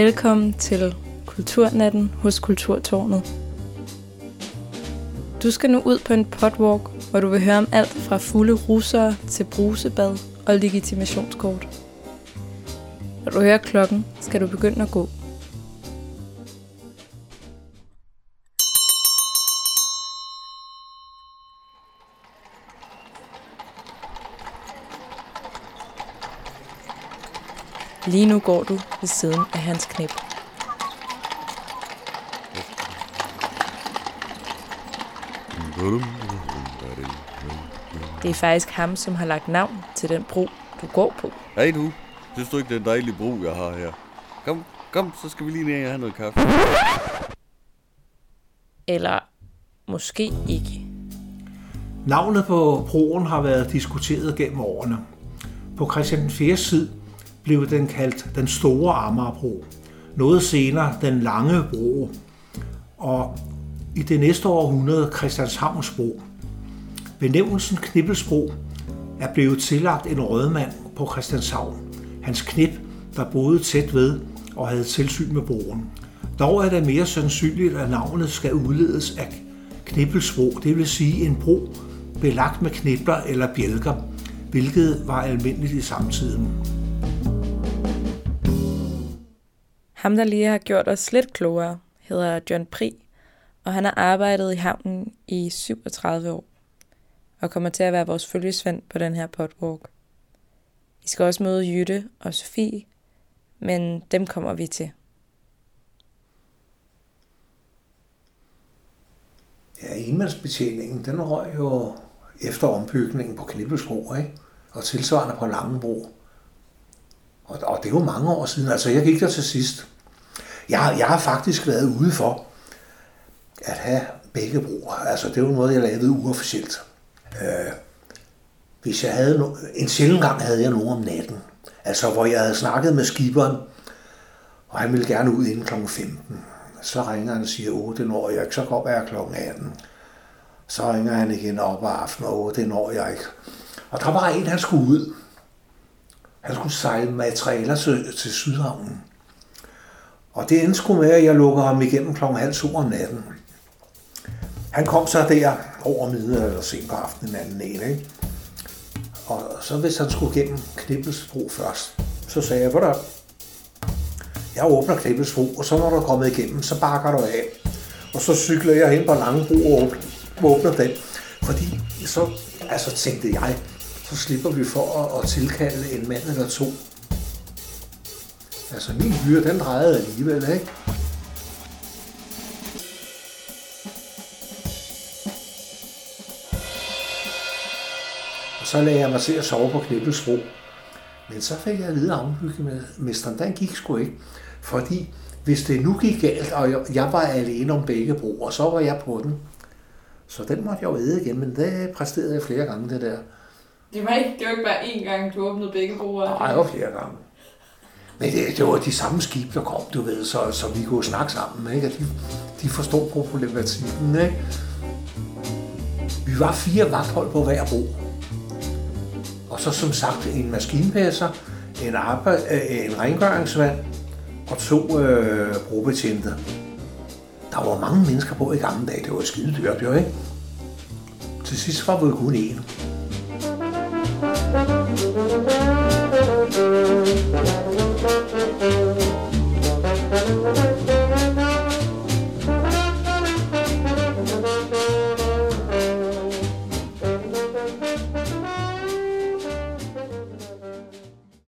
Velkommen til Kulturnatten hos Kulturtårnet. Du skal nu ud på en potwalk, hvor du vil høre om alt fra fulde russere til brusebad og legitimationskort. Når du hører klokken, skal du begynde at gå. Lige nu går du ved siden af hans knæb. Det er faktisk ham, som har lagt navn til den bro, du går på. Hej du. Synes du ikke, det er en dejlig bro, jeg har her? Kom, kom, så skal vi lige ned og have noget kaffe. Eller måske ikke. Navnet på broen har været diskuteret gennem årene. På Christian 4. tid blev den kaldt den store Amagerbro. Noget senere den lange bro. Og i det næste århundrede Christianshavnsbro. Benævnelsen Knippelsbro er blevet tillagt en rødmand på Christianshavn. Hans knip, der boede tæt ved og havde tilsyn med broen. Dog er det mere sandsynligt, at navnet skal udledes af knippelsbro, det vil sige en bro belagt med knibler eller bjælker, hvilket var almindeligt i samtiden. Ham, der lige har gjort os lidt klogere, hedder John Pri, og han har arbejdet i havnen i 37 år og kommer til at være vores følgesvend på den her potwalk. Vi skal også møde Jytte og Sofie, men dem kommer vi til. Ja, enmandsbetjeningen, den røg jo efter ombygningen på Knibbelsbro, ikke? og tilsvarende på Langebro. Og, og det er jo mange år siden, altså jeg gik der til sidst. Jeg, jeg har faktisk været ude for at have begge broer. Altså det var noget, jeg lavede uofficielt. Øh, hvis jeg havde no- en sjældent gang havde jeg nogen om natten. Altså hvor jeg havde snakket med skiberen, og han ville gerne ud inden kl. 15. Så ringer han og siger, åh, det når jeg ikke, så går jeg kl. 18. Så ringer han igen op af aftenen, åh, det når jeg ikke. Og der var en, han skulle ud. Han skulle sejle materialer til, til Sydhavnen. Og det endte sgu med, at jeg lukker ham igennem kl. halv to om natten. Han kom så der over middag eller sent på aftenen en anden en, ikke? Og så hvis han skulle gennem Knibbelsbro først, så sagde jeg, hvordan? Jeg åbner Knibbelsbro, og så når du er kommet igennem, så bakker du af. Og så cykler jeg hen på Langebro og åbner den. Fordi så altså, tænkte jeg, så slipper vi for at, at tilkalde en mand eller to. Altså min hyre, den drejede alligevel, ikke? Og så lagde jeg mig til at sove på Knibbelsbro. Men så fik jeg at vide af ombyggemesteren, den gik sgu ikke. Fordi hvis det nu gik galt, og jeg- jeg var alene om begge broer, så var jeg på den. Så den måtte jeg jo æde igen, men det præsterede jeg flere gange, det der. Det var ikke, det var ikke bare én gang, du åbnede begge broer. Nej, det var flere gange. Men det, det var de samme skib, der kom, du ved, så, så vi kunne snakke sammen, ikke? Og de, de forstod problematikken, ikke? Vi var fire vagthold på hver bro. Og så som sagt en maskinpasser, en, arbejde, øh, en rengøringsvand og to øh, brobetjente. Der var mange mennesker på i gamle dage. Det var skide dyrt, jo, ikke? Til sidst var vi kun én. thank you.